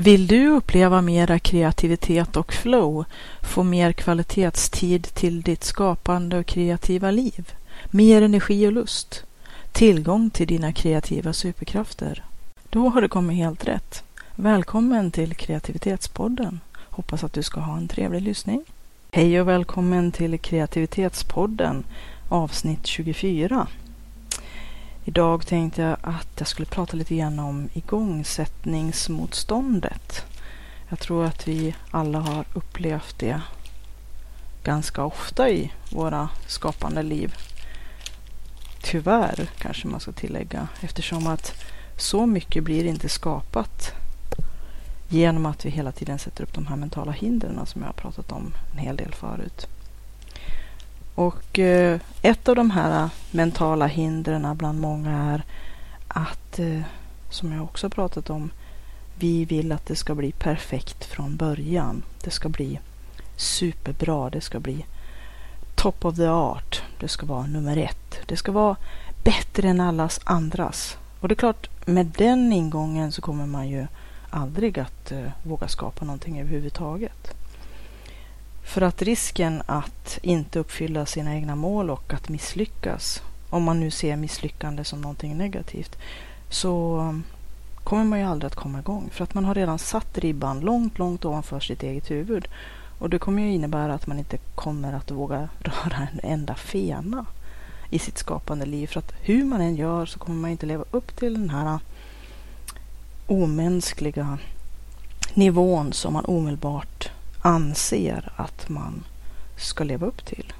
Vill du uppleva mera kreativitet och flow, få mer kvalitetstid till ditt skapande och kreativa liv, mer energi och lust, tillgång till dina kreativa superkrafter? Då har du kommit helt rätt. Välkommen till Kreativitetspodden. Hoppas att du ska ha en trevlig lyssning. Hej och välkommen till Kreativitetspodden avsnitt 24. Idag tänkte jag att jag skulle prata lite grann om igångsättningsmotståndet. Jag tror att vi alla har upplevt det ganska ofta i våra skapande liv. Tyvärr kanske man ska tillägga eftersom att så mycket blir inte skapat genom att vi hela tiden sätter upp de här mentala hindren som jag har pratat om en hel del förut. Och eh, ett av de här mentala hindren bland många är att, eh, som jag också pratat om, vi vill att det ska bli perfekt från början. Det ska bli superbra. Det ska bli top of the art. Det ska vara nummer ett. Det ska vara bättre än allas andras. Och det är klart, med den ingången så kommer man ju aldrig att eh, våga skapa någonting överhuvudtaget. För att risken att inte uppfylla sina egna mål och att misslyckas, om man nu ser misslyckande som någonting negativt, så kommer man ju aldrig att komma igång. För att man har redan satt ribban långt, långt ovanför sitt eget huvud. Och det kommer ju innebära att man inte kommer att våga röra en enda fena i sitt skapande liv. För att hur man än gör så kommer man inte leva upp till den här omänskliga nivån som man omedelbart anser att man ska leva upp till.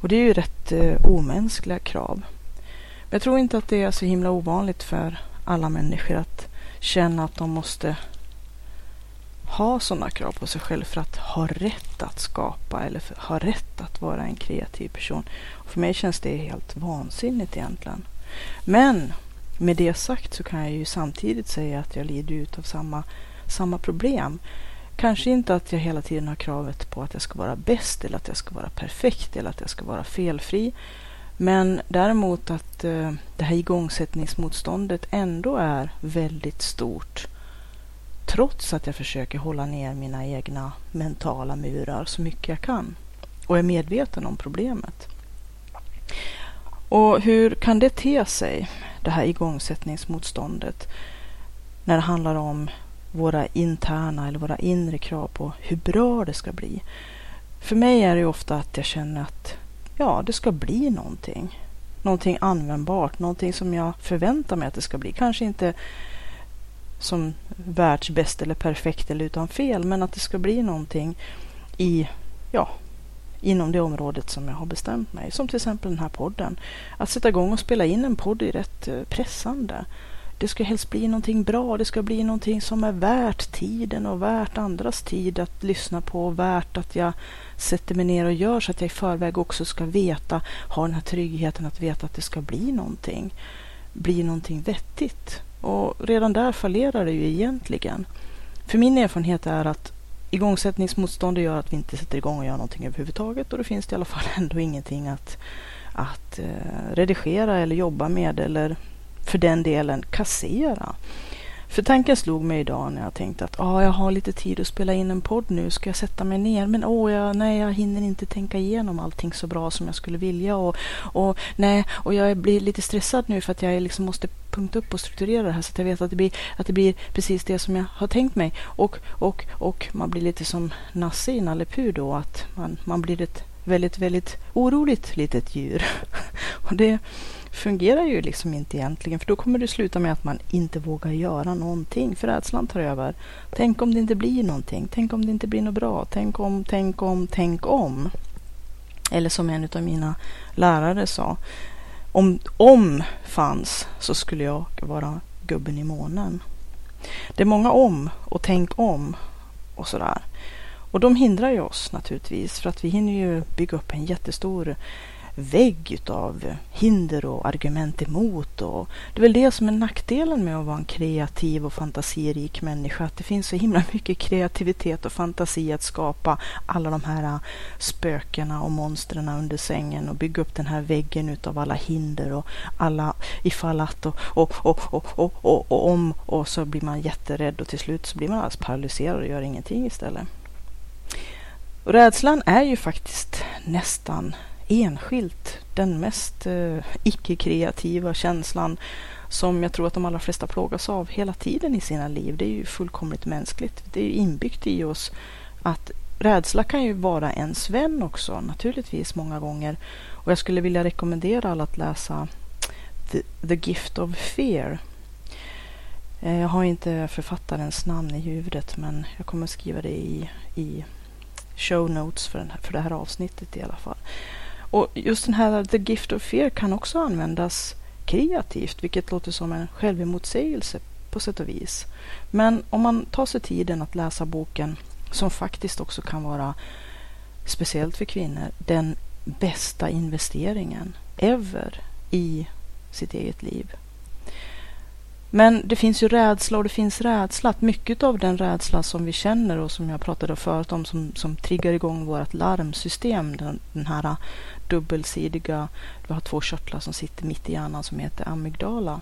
Och det är ju rätt eh, omänskliga krav. Men jag tror inte att det är så himla ovanligt för alla människor att känna att de måste ha sådana krav på sig själv för att ha rätt att skapa eller ha rätt att vara en kreativ person. Och för mig känns det helt vansinnigt egentligen. Men med det sagt så kan jag ju samtidigt säga att jag lider ut av samma, samma problem. Kanske inte att jag hela tiden har kravet på att jag ska vara bäst eller att jag ska vara perfekt eller att jag ska vara felfri. Men däremot att eh, det här igångsättningsmotståndet ändå är väldigt stort. Trots att jag försöker hålla ner mina egna mentala murar så mycket jag kan. Och är medveten om problemet. Och hur kan det te sig, det här igångsättningsmotståndet, när det handlar om våra interna eller våra inre krav på hur bra det ska bli. För mig är det ofta att jag känner att ja, det ska bli någonting. Någonting användbart, någonting som jag förväntar mig att det ska bli. Kanske inte som världsbäst eller perfekt eller utan fel, men att det ska bli någonting i, ja, inom det området som jag har bestämt mig. Som till exempel den här podden. Att sätta igång och spela in en podd är rätt eh, pressande det ska helst bli någonting bra. Det ska bli någonting som är värt tiden och värt andras tid att lyssna på. Och värt att jag sätter mig ner och gör så att jag i förväg också ska veta, ha den här tryggheten att veta att det ska bli någonting. Bli någonting vettigt. Och redan där fallerar det ju egentligen. För min erfarenhet är att igångsättningsmotstånd gör att vi inte sätter igång och gör någonting överhuvudtaget och då finns det i alla fall ändå ingenting att, att eh, redigera eller jobba med eller för den delen kassera. För tanken slog mig idag när jag tänkte att ah, jag har lite tid att spela in en podd nu, ska jag sätta mig ner? Men åh, oh, jag, nej, jag hinner inte tänka igenom allting så bra som jag skulle vilja. Och, och, nej, och jag blir lite stressad nu för att jag liksom måste punkta upp och strukturera det här så att jag vet att det blir, att det blir precis det som jag har tänkt mig. Och, och, och man blir lite som Nasse i Nalle Puh då, att man, man blir ett väldigt, väldigt oroligt litet djur. och det fungerar ju liksom inte egentligen för då kommer det sluta med att man inte vågar göra någonting för rädslan tar över. Tänk om det inte blir någonting. Tänk om det inte blir något bra. Tänk om, tänk om, tänk om. Eller som en av mina lärare sa. Om om fanns så skulle jag vara gubben i månen. Det är många om och tänk om och sådär. Och de hindrar ju oss naturligtvis för att vi hinner ju bygga upp en jättestor vägg utav hinder och argument emot. Och det är väl det som är nackdelen med att vara en kreativ och fantasirik människa. Att det finns så himla mycket kreativitet och fantasi att skapa alla de här spökena och monstren under sängen och bygga upp den här väggen utav alla hinder och alla ifall att och, och, och, och, och, och, och om och så blir man jätterädd och till slut så blir man alldeles paralyserad och gör ingenting istället. Och rädslan är ju faktiskt nästan enskilt den mest eh, icke-kreativa känslan som jag tror att de allra flesta plågas av hela tiden i sina liv. Det är ju fullkomligt mänskligt. Det är ju inbyggt i oss att rädsla kan ju vara ens vän också, naturligtvis många gånger. Och jag skulle vilja rekommendera alla att läsa The, The Gift of Fear. Eh, jag har inte författarens namn i huvudet men jag kommer skriva det i, i show notes för, här, för det här avsnittet i alla fall. Och just den här The Gift of Fear kan också användas kreativt, vilket låter som en självemotsägelse på sätt och vis. Men om man tar sig tiden att läsa boken, som faktiskt också kan vara speciellt för kvinnor, den bästa investeringen ever i sitt eget liv. Men det finns ju rädsla och det finns rädsla. Att mycket av den rädsla som vi känner och som jag pratade förut om som, som triggar igång vårt larmsystem, den, den här dubbelsidiga, du har två körtlar som sitter mitt i hjärnan som heter amygdala.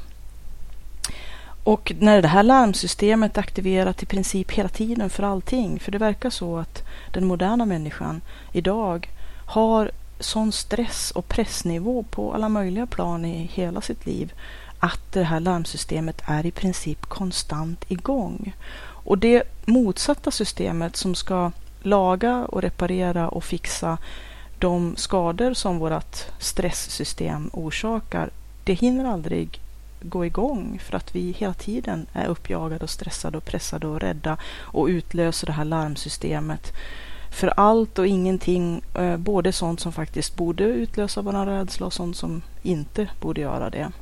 Och när det här larmsystemet är aktiverat i princip hela tiden för allting, för det verkar så att den moderna människan idag har sån stress och pressnivå på alla möjliga plan i hela sitt liv att det här larmsystemet är i princip konstant igång. Och det motsatta systemet som ska laga och reparera och fixa de skador som vårt stresssystem orsakar, det hinner aldrig gå igång för att vi hela tiden är uppjagade och stressade och pressade och rädda och utlöser det här larmsystemet för allt och ingenting, eh, både sånt som faktiskt borde utlösa vår rädsla och sånt som inte borde göra det.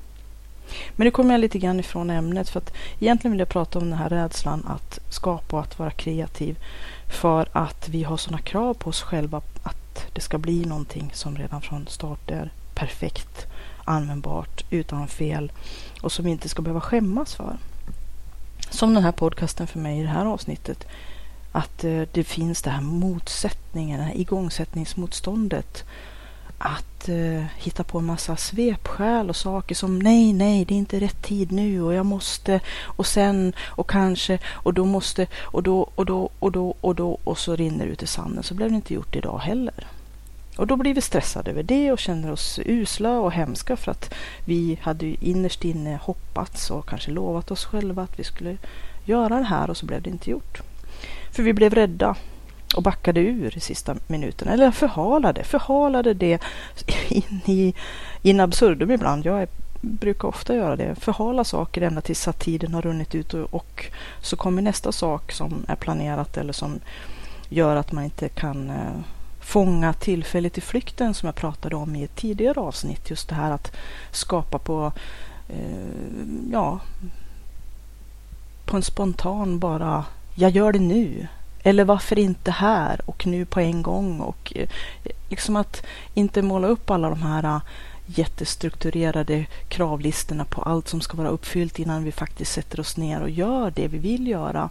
Men nu kommer jag lite grann ifrån ämnet för att egentligen vill jag prata om den här rädslan att skapa och att vara kreativ för att vi har sådana krav på oss själva att det ska bli någonting som redan från start är perfekt, användbart, utan fel och som vi inte ska behöva skämmas för. Som den här podcasten för mig i det här avsnittet. Att eh, det finns det här motsättningen, det här igångsättningsmotståndet att eh, hitta på en massa svepskäl och saker som nej, nej, det är inte rätt tid nu och jag måste och sen och kanske och då måste och då och då och då och då och så rinner det ut i sanden så blev det inte gjort idag heller. Och då blir vi stressade över det och känner oss usla och hemska för att vi hade ju innerst inne hoppats och kanske lovat oss själva att vi skulle göra det här och så blev det inte gjort. För vi blev rädda och backade ur i sista minuten. Eller förhalade, förhalade det in i in absurdum ibland. Jag är, brukar ofta göra det. Förhala saker ända tills att tiden har runnit ut och, och, så kommer nästa sak som är planerat eller som gör att man inte kan eh, fånga tillfället i flykten som jag pratade om i ett tidigare avsnitt. Just det här att skapa på, eh, ja, på en spontan bara, jag gör det nu. Eller varför inte här och nu på en gång? Och eh, liksom att inte måla upp alla de här eh, jättestrukturerade kravlistorna på allt som ska vara uppfyllt innan vi faktiskt sätter oss ner och gör det vi vill göra.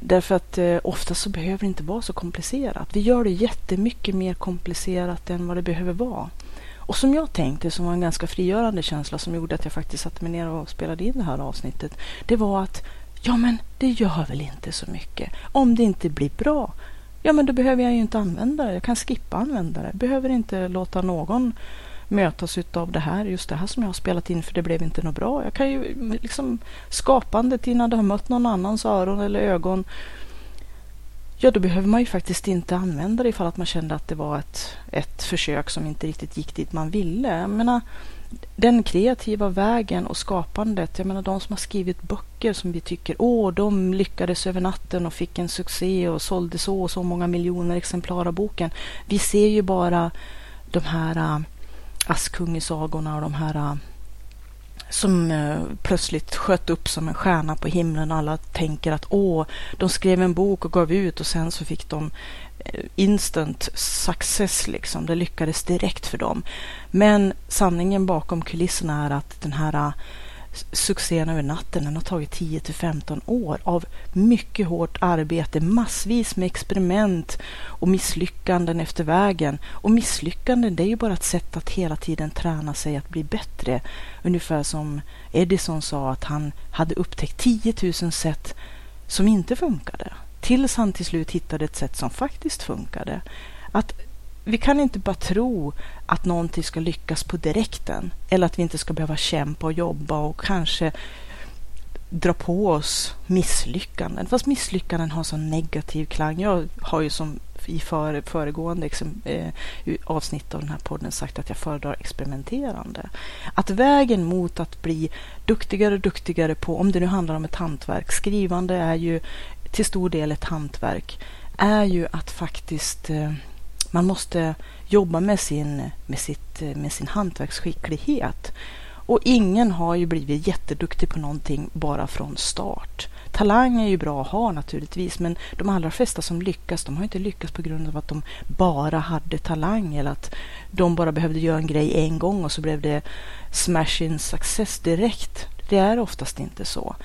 Därför att eh, ofta så behöver det inte vara så komplicerat. Vi gör det jättemycket mer komplicerat än vad det behöver vara. Och som jag tänkte, som var en ganska frigörande känsla som gjorde att jag faktiskt satte mig ner och spelade in det här avsnittet, det var att Ja, men det gör väl inte så mycket. Om det inte blir bra, ja men då behöver jag ju inte använda det. Jag kan skippa använda det. Behöver inte låta någon mötas av det här, just det här som jag har spelat in för det blev inte något bra. Jag kan ju liksom skapandet innan det har mött någon annans öron eller ögon. Ja, då behöver man ju faktiskt inte använda det ifall att man kände att det var ett, ett försök som inte riktigt gick dit man ville. Jag menar, den kreativa vägen och skapandet. Jag menar de som har skrivit böcker som vi tycker, åh, de lyckades över natten och fick en succé och sålde så och så många miljoner exemplar av boken. Vi ser ju bara de här äh, Askungesagorna och de här äh, som äh, plötsligt sköt upp som en stjärna på himlen. Alla tänker att åh, de skrev en bok och gav ut och sen så fick de äh, instant success liksom. Det lyckades direkt för dem. Men sanningen bakom kulisserna är att den här succén över natten. Den har tagit 10 till 15 år av mycket hårt arbete, massvis med experiment och misslyckanden efter vägen. Och misslyckanden, det är ju bara ett sätt att hela tiden träna sig att bli bättre. Ungefär som Edison sa att han hade upptäckt 10 000 sätt som inte funkade. Tills han till slut hittade ett sätt som faktiskt funkade. Att vi kan inte bara tro att någonting ska lyckas på direkten eller att vi inte ska behöva kämpa och jobba och kanske dra på oss misslyckanden. Fast misslyckanden har så negativ klang. Jag har ju som i före, föregående eh, avsnitt av den här podden sagt att jag föredrar experimenterande. Att vägen mot att bli duktigare och duktigare på, om det nu handlar om ett hantverk, skrivande är ju till stor del ett hantverk, är ju att faktiskt eh, man måste jobba med sin, med sitt, med sin hantverksskicklighet. Och ingen har ju blivit jätteduktig på någonting bara från start. Talang är ju bra att ha naturligtvis, men de allra flesta som lyckas, de har inte lyckats på grund av att de bara hade talang eller att de bara behövde göra en grej en gång och så blev det smash in success direkt. Det är oftast inte så.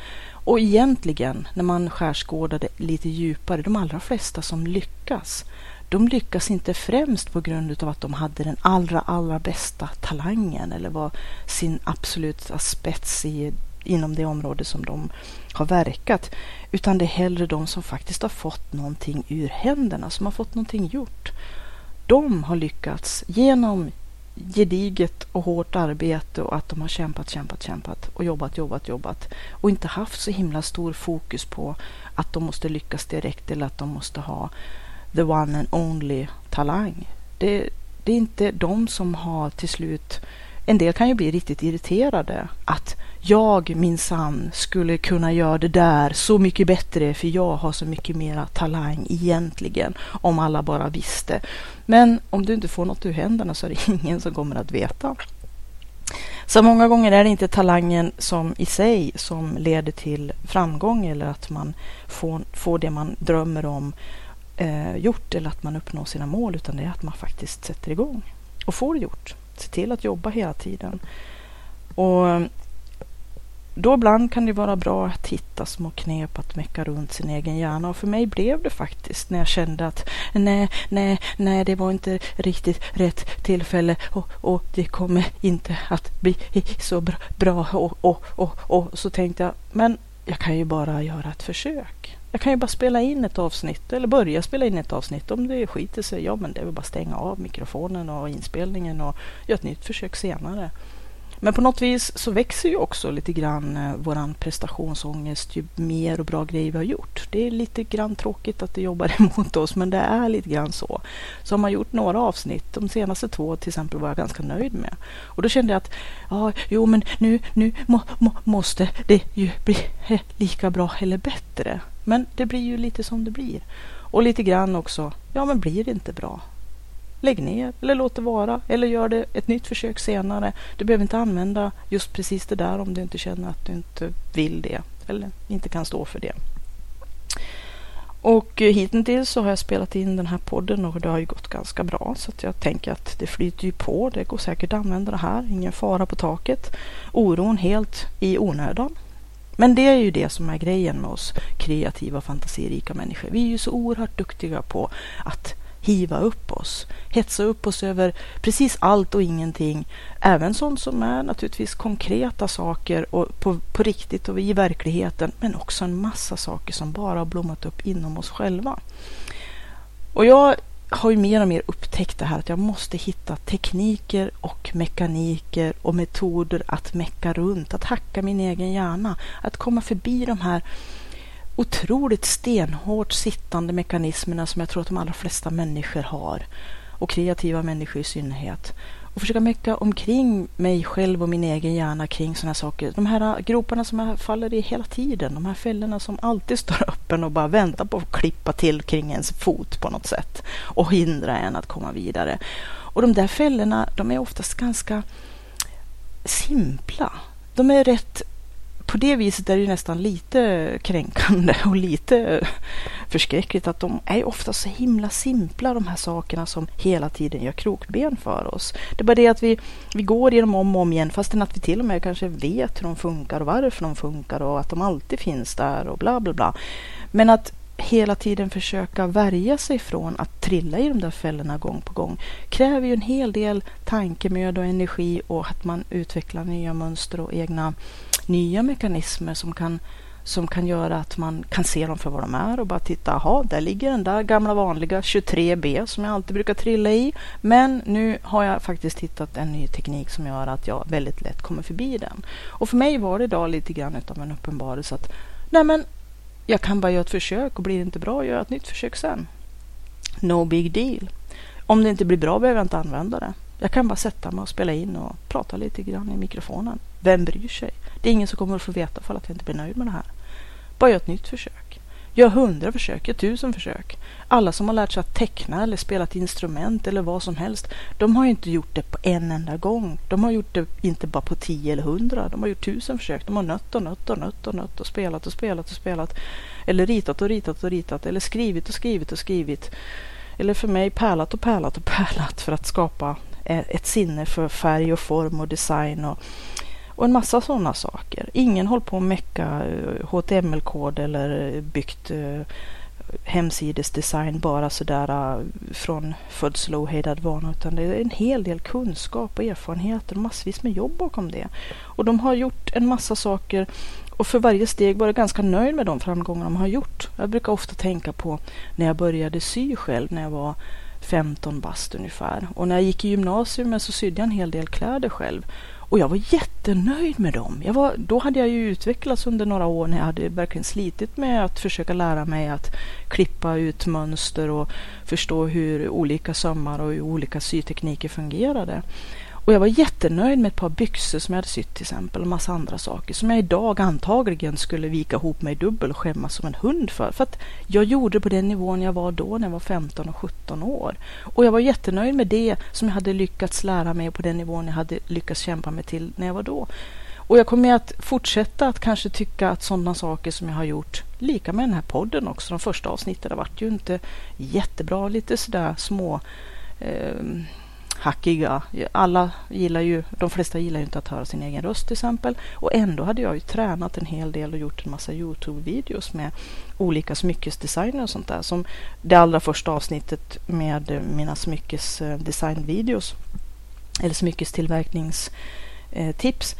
Och egentligen, när man skärskådar det lite djupare, de allra flesta som lyckas, de lyckas inte främst på grund av att de hade den allra, allra bästa talangen eller var sin absoluta spets i, inom det område som de har verkat. Utan det är hellre de som faktiskt har fått någonting ur händerna, som har fått någonting gjort. De har lyckats genom gediget och hårt arbete och att de har kämpat, kämpat, kämpat och jobbat, jobbat, jobbat och inte haft så himla stor fokus på att de måste lyckas direkt eller att de måste ha the one and only talang. Det, det är inte de som har till slut... En del kan ju bli riktigt irriterade att jag minsann skulle kunna göra det där så mycket bättre för jag har så mycket mera talang egentligen om alla bara visste. Men om du inte får något ur händerna så är det ingen som kommer att veta. Så många gånger är det inte talangen som i sig som leder till framgång eller att man får, får det man drömmer om eh, gjort eller att man uppnår sina mål utan det är att man faktiskt sätter igång och får det gjort. Se till att jobba hela tiden. Och eh, då ibland kan det vara bra att hitta små knep att mecka runt sin egen hjärna. Och för mig blev det faktiskt när jag kände att nej, nej, nej, det var inte riktigt rätt tillfälle och, och det kommer inte att bli så bra. Och, och, och, och så tänkte jag, men jag kan ju bara göra ett försök. Jag kan ju bara spela in ett avsnitt eller börja spela in ett avsnitt. Om det skiter sig, ja men det är väl bara stänga av mikrofonen och inspelningen och göra ett nytt försök senare. Men på något vis så växer ju också lite grann eh, våran prestationsångest ju mer och bra grejer vi har gjort. Det är lite grann tråkigt att det jobbar emot oss, men det är lite grann så. Så har man gjort några avsnitt, de senaste två till exempel var jag ganska nöjd med. Och då kände jag att, ja, jo men nu, nu må, må, måste det ju bli eh, lika bra eller bättre. Men det blir ju lite som det blir. Och lite grann också, ja men blir det inte bra, lägg ner eller låt det vara eller gör det ett nytt försök senare. Du behöver inte använda just precis det där om du inte känner att du inte vill det eller inte kan stå för det. Och eh, hittills så har jag spelat in den här podden och det har ju gått ganska bra så att jag tänker att det flyter ju på. Det går säkert att använda det här. Ingen fara på taket. Oron helt i onödan. Men det är ju det som är grejen med oss kreativa, fantasirika människor. Vi är ju så oerhört duktiga på att hiva upp oss, hetsa upp oss över precis allt och ingenting. Även sånt som är naturligtvis konkreta saker och på, på riktigt och i verkligheten, men också en massa saker som bara har blommat upp inom oss själva. Och jag har ju mer och mer upptäckt det här att jag måste hitta tekniker och mekaniker och metoder att mecka runt, att hacka min egen hjärna, att komma förbi de här otroligt stenhårt sittande mekanismerna som jag tror att de allra flesta människor har och kreativa människor i synnerhet och försöka mecka omkring mig själv och min egen hjärna kring sådana saker. De här äh, groparna som jag faller i hela tiden, de här fällorna som alltid står öppen och bara väntar på att klippa till kring ens fot på något sätt och hindra en att komma vidare. Och de där fällorna, de är oftast ganska simpla de är rätt på det viset är det ju nästan lite kränkande och lite förskräckligt att de är ofta så himla simpla de här sakerna som hela tiden gör krokben för oss. Det är bara det att vi, vi går igenom om och om igen fastän att vi till och med kanske vet hur de funkar och varför de funkar och att de alltid finns där och bla bla bla. Men att hela tiden försöka värja sig från att trilla i de där fällorna gång på gång kräver ju en hel del tankemöda och energi och att man utvecklar nya mönster och egna nya mekanismer som kan, som kan göra att man kan se dem för vad de är och bara titta, jaha, där ligger den där gamla vanliga 23B som jag alltid brukar trilla i. Men nu har jag faktiskt hittat en ny teknik som gör att jag väldigt lätt kommer förbi den. Och för mig var det idag lite grann av en uppenbarelse att nej men jag kan bara göra ett försök och blir det inte bra, gör ett nytt försök sen. No big deal. Om det inte blir bra behöver jag inte använda det. Jag kan bara sätta mig och spela in och prata lite grann i mikrofonen. Vem bryr sig? Det är ingen som kommer att få veta för att jag inte blir nöjd med det här. Bara gör ett nytt försök. Gör hundra försök, gör tusen försök. Alla som har lärt sig att teckna eller spela ett instrument eller vad som helst, de har inte gjort det på en enda gång. De har gjort det inte bara på tio eller hundra, de har gjort tusen försök. De har nött och nött och nött och nött och spelat och spelat och spelat. Eller ritat och ritat och ritat eller skrivit och skrivit och skrivit. Eller för mig pärlat och pärlat och pärlat för att skapa eh, ett sinne för färg och form och design och och en massa sådana saker. Ingen håller på att mecka eh, HTML-kod eller byggt eh, hemsidesdesign bara sådär eh, från födsel och ohejdad vana utan det är en hel del kunskap och erfarenheter och massvis med jobb bakom det. Och de har gjort en massa saker och för varje steg var jag ganska nöjd med de framgångar de har gjort. Jag brukar ofta tänka på när jag började sy själv när jag var 15 bast ungefär. Och när jag gick i gymnasiet så sydde jag en hel del kläder själv. Och jag var jättenöjd med dem. Jag var, då hade jag ju utvecklats under några år när jag hade verkligen slitit med att försöka lära mig att klippa ut mönster och förstå hur olika sömmar och hur olika sytekniker fungerade. Och jag var jättenöjd med ett par byxor som jag hade sytt till exempel och massa andra saker som jag idag antagligen skulle vika ihop mig dubbel och skämmas som en hund för. För att jag gjorde det på den nivån jag var då när jag var 15 och 17 år. Och jag var jättenöjd med det som jag hade lyckats lära mig på den nivån jag hade lyckats kämpa mig till när jag var då. Och jag kommer att fortsätta att kanske tycka att sådana saker som jag har gjort, lika med den här podden också, de första avsnitten, har varit ju inte jättebra, lite sådär små eh, hackiga. Alla gillar ju, de flesta gillar ju inte att höra sin egen röst till exempel. Och ändå hade jag ju tränat en hel del och gjort en massa Youtube-videos med olika smyckesdesigner och sånt där. Som det allra första avsnittet med mina smyckesdesignvideos. Eller smyckestillverkningstips.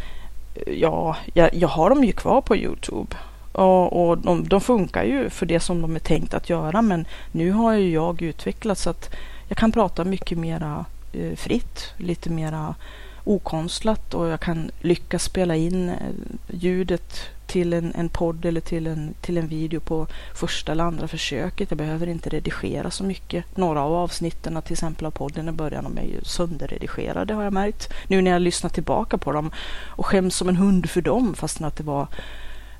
Ja, jag, jag har dem ju kvar på Youtube. Och, och de, de, funkar ju för det som de är tänkt att göra men nu har ju jag utvecklats så att jag kan prata mycket mera Eh, fritt, lite mera okonstlat och jag kan lyckas spela in eh, ljudet till en, en podd eller till en, till en video på första eller andra försöket. Jag behöver inte redigera så mycket. Några av avsnitten till exempel av podden i början de är ju sönderredigerade har jag märkt. Nu när jag lyssnar tillbaka på dem och skäms som en hund för dem fastän att det var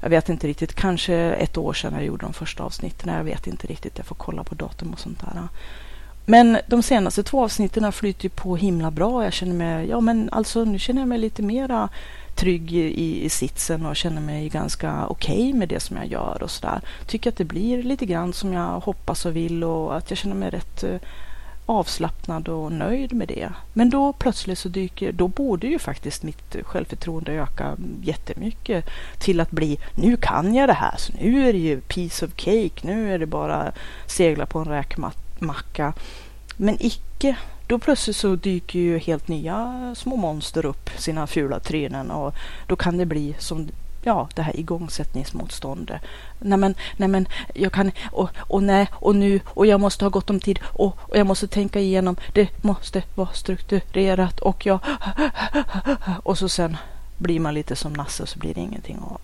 jag vet inte riktigt, kanske ett år sedan jag gjorde de första avsnitten. Jag vet inte riktigt, jag får kolla på datum och sånt där. Men de senaste två avsnitten har flyter på himla bra. Jag känner mig, ja men alltså nu känner jag mig lite mera trygg i, i sitsen och känner mig ganska okej okay med det som jag gör och sådär. Tycker att det blir lite grann som jag hoppas och vill och att jag känner mig rätt eh, avslappnad och nöjd med det. Men då plötsligt så dyker, då borde ju faktiskt mitt självförtroende öka jättemycket till att bli, nu kan jag det här, så nu är det ju piece of cake, nu är det bara segla på en räkmatta macka. Men icke. Då plötsligt så dyker ju helt nya små monster upp, sina fula trynen och då kan det bli som ja, det här igångsättningsmotståndet. Nej men, nej men, jag kan, och, och nej, och nu, och jag måste ha gott om tid, och, och jag måste tänka igenom, det måste vara strukturerat och jag, och så sen blir man lite som Nasse och så blir det ingenting av.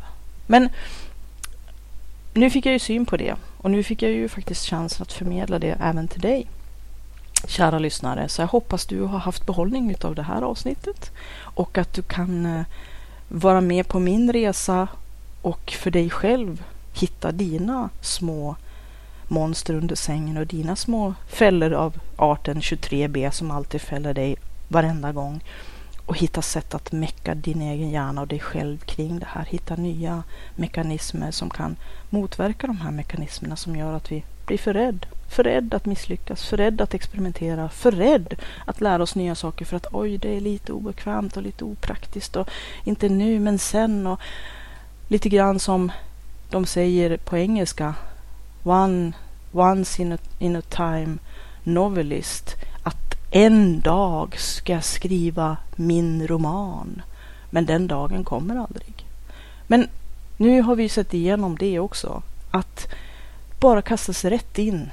Men nu fick jag ju syn på det och nu fick jag ju faktiskt chansen att förmedla det även till dig, kära lyssnare. Så jag hoppas du har haft behållning av det här avsnittet och att du kan eh, vara med på min resa och för dig själv hitta dina små monster under sängen och dina små fällor av arten 23B som alltid fäller dig varenda gång och hitta sätt att mecka din egen hjärna och dig själv kring det här. Hitta nya mekanismer som kan motverka de här mekanismerna som gör att vi blir för rädd. För rädd att misslyckas, för rädd att experimentera, för rädd att lära oss nya saker för att oj, det är lite obekvämt och lite opraktiskt och inte nu men sen och lite grann som de säger på engelska One, once in a, in a time novelist att en dag ska jag skriva min roman. Men den dagen kommer aldrig. Men nu har vi sett igenom det också. Att bara kasta sig rätt in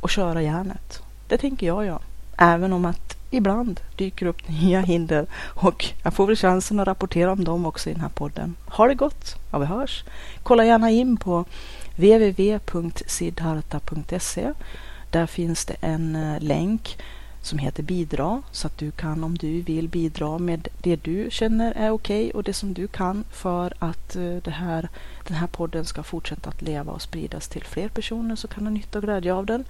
och köra järnet. Det tänker jag ja. Även om att ibland dyker upp nya hinder och jag får väl chansen att rapportera om dem också i den här podden. Ha det gott! Ja, vi hörs! Kolla gärna in på www.sidharta.se där finns det en eh, länk som heter bidra så att du kan om du vill bidra med det du känner är okej okay och det som du kan för att eh, det här, den här podden ska fortsätta att leva och spridas till fler personer så kan du ha nytta och glädje av den.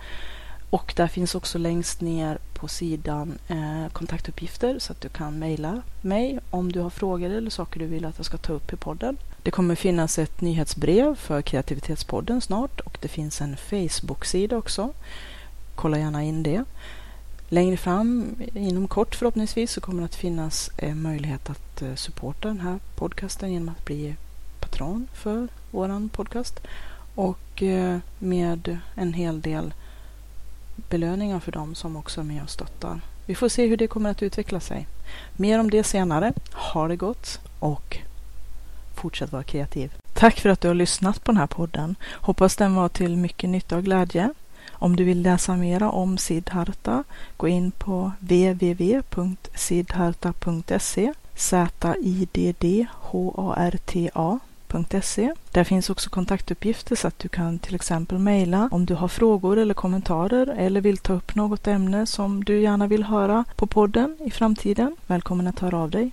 Och där finns också längst ner på sidan eh, kontaktuppgifter så att du kan mejla mig om du har frågor eller saker du vill att jag ska ta upp i podden. Det kommer finnas ett nyhetsbrev för Kreativitetspodden snart och det finns en Facebook-sida också. Kolla gärna in det. Längre fram, inom kort förhoppningsvis, så kommer det att finnas eh, möjlighet att eh, supporta den här podcasten genom att bli patron för våran podcast och eh, med en hel del belöningar för dem som också är med och stöttar. Vi får se hur det kommer att utveckla sig. Mer om det senare. Ha det gott och fortsätt vara kreativ. Tack för att du har lyssnat på den här podden. Hoppas den var till mycket nytta och glädje. Om du vill läsa mera om Siddharta, gå in på www.siddharta.se Z-I-D-D-H-A-R-T-A.se. Där finns också kontaktuppgifter så att du kan till exempel mejla om du har frågor eller kommentarer eller vill ta upp något ämne som du gärna vill höra på podden i framtiden. Välkommen att höra av dig.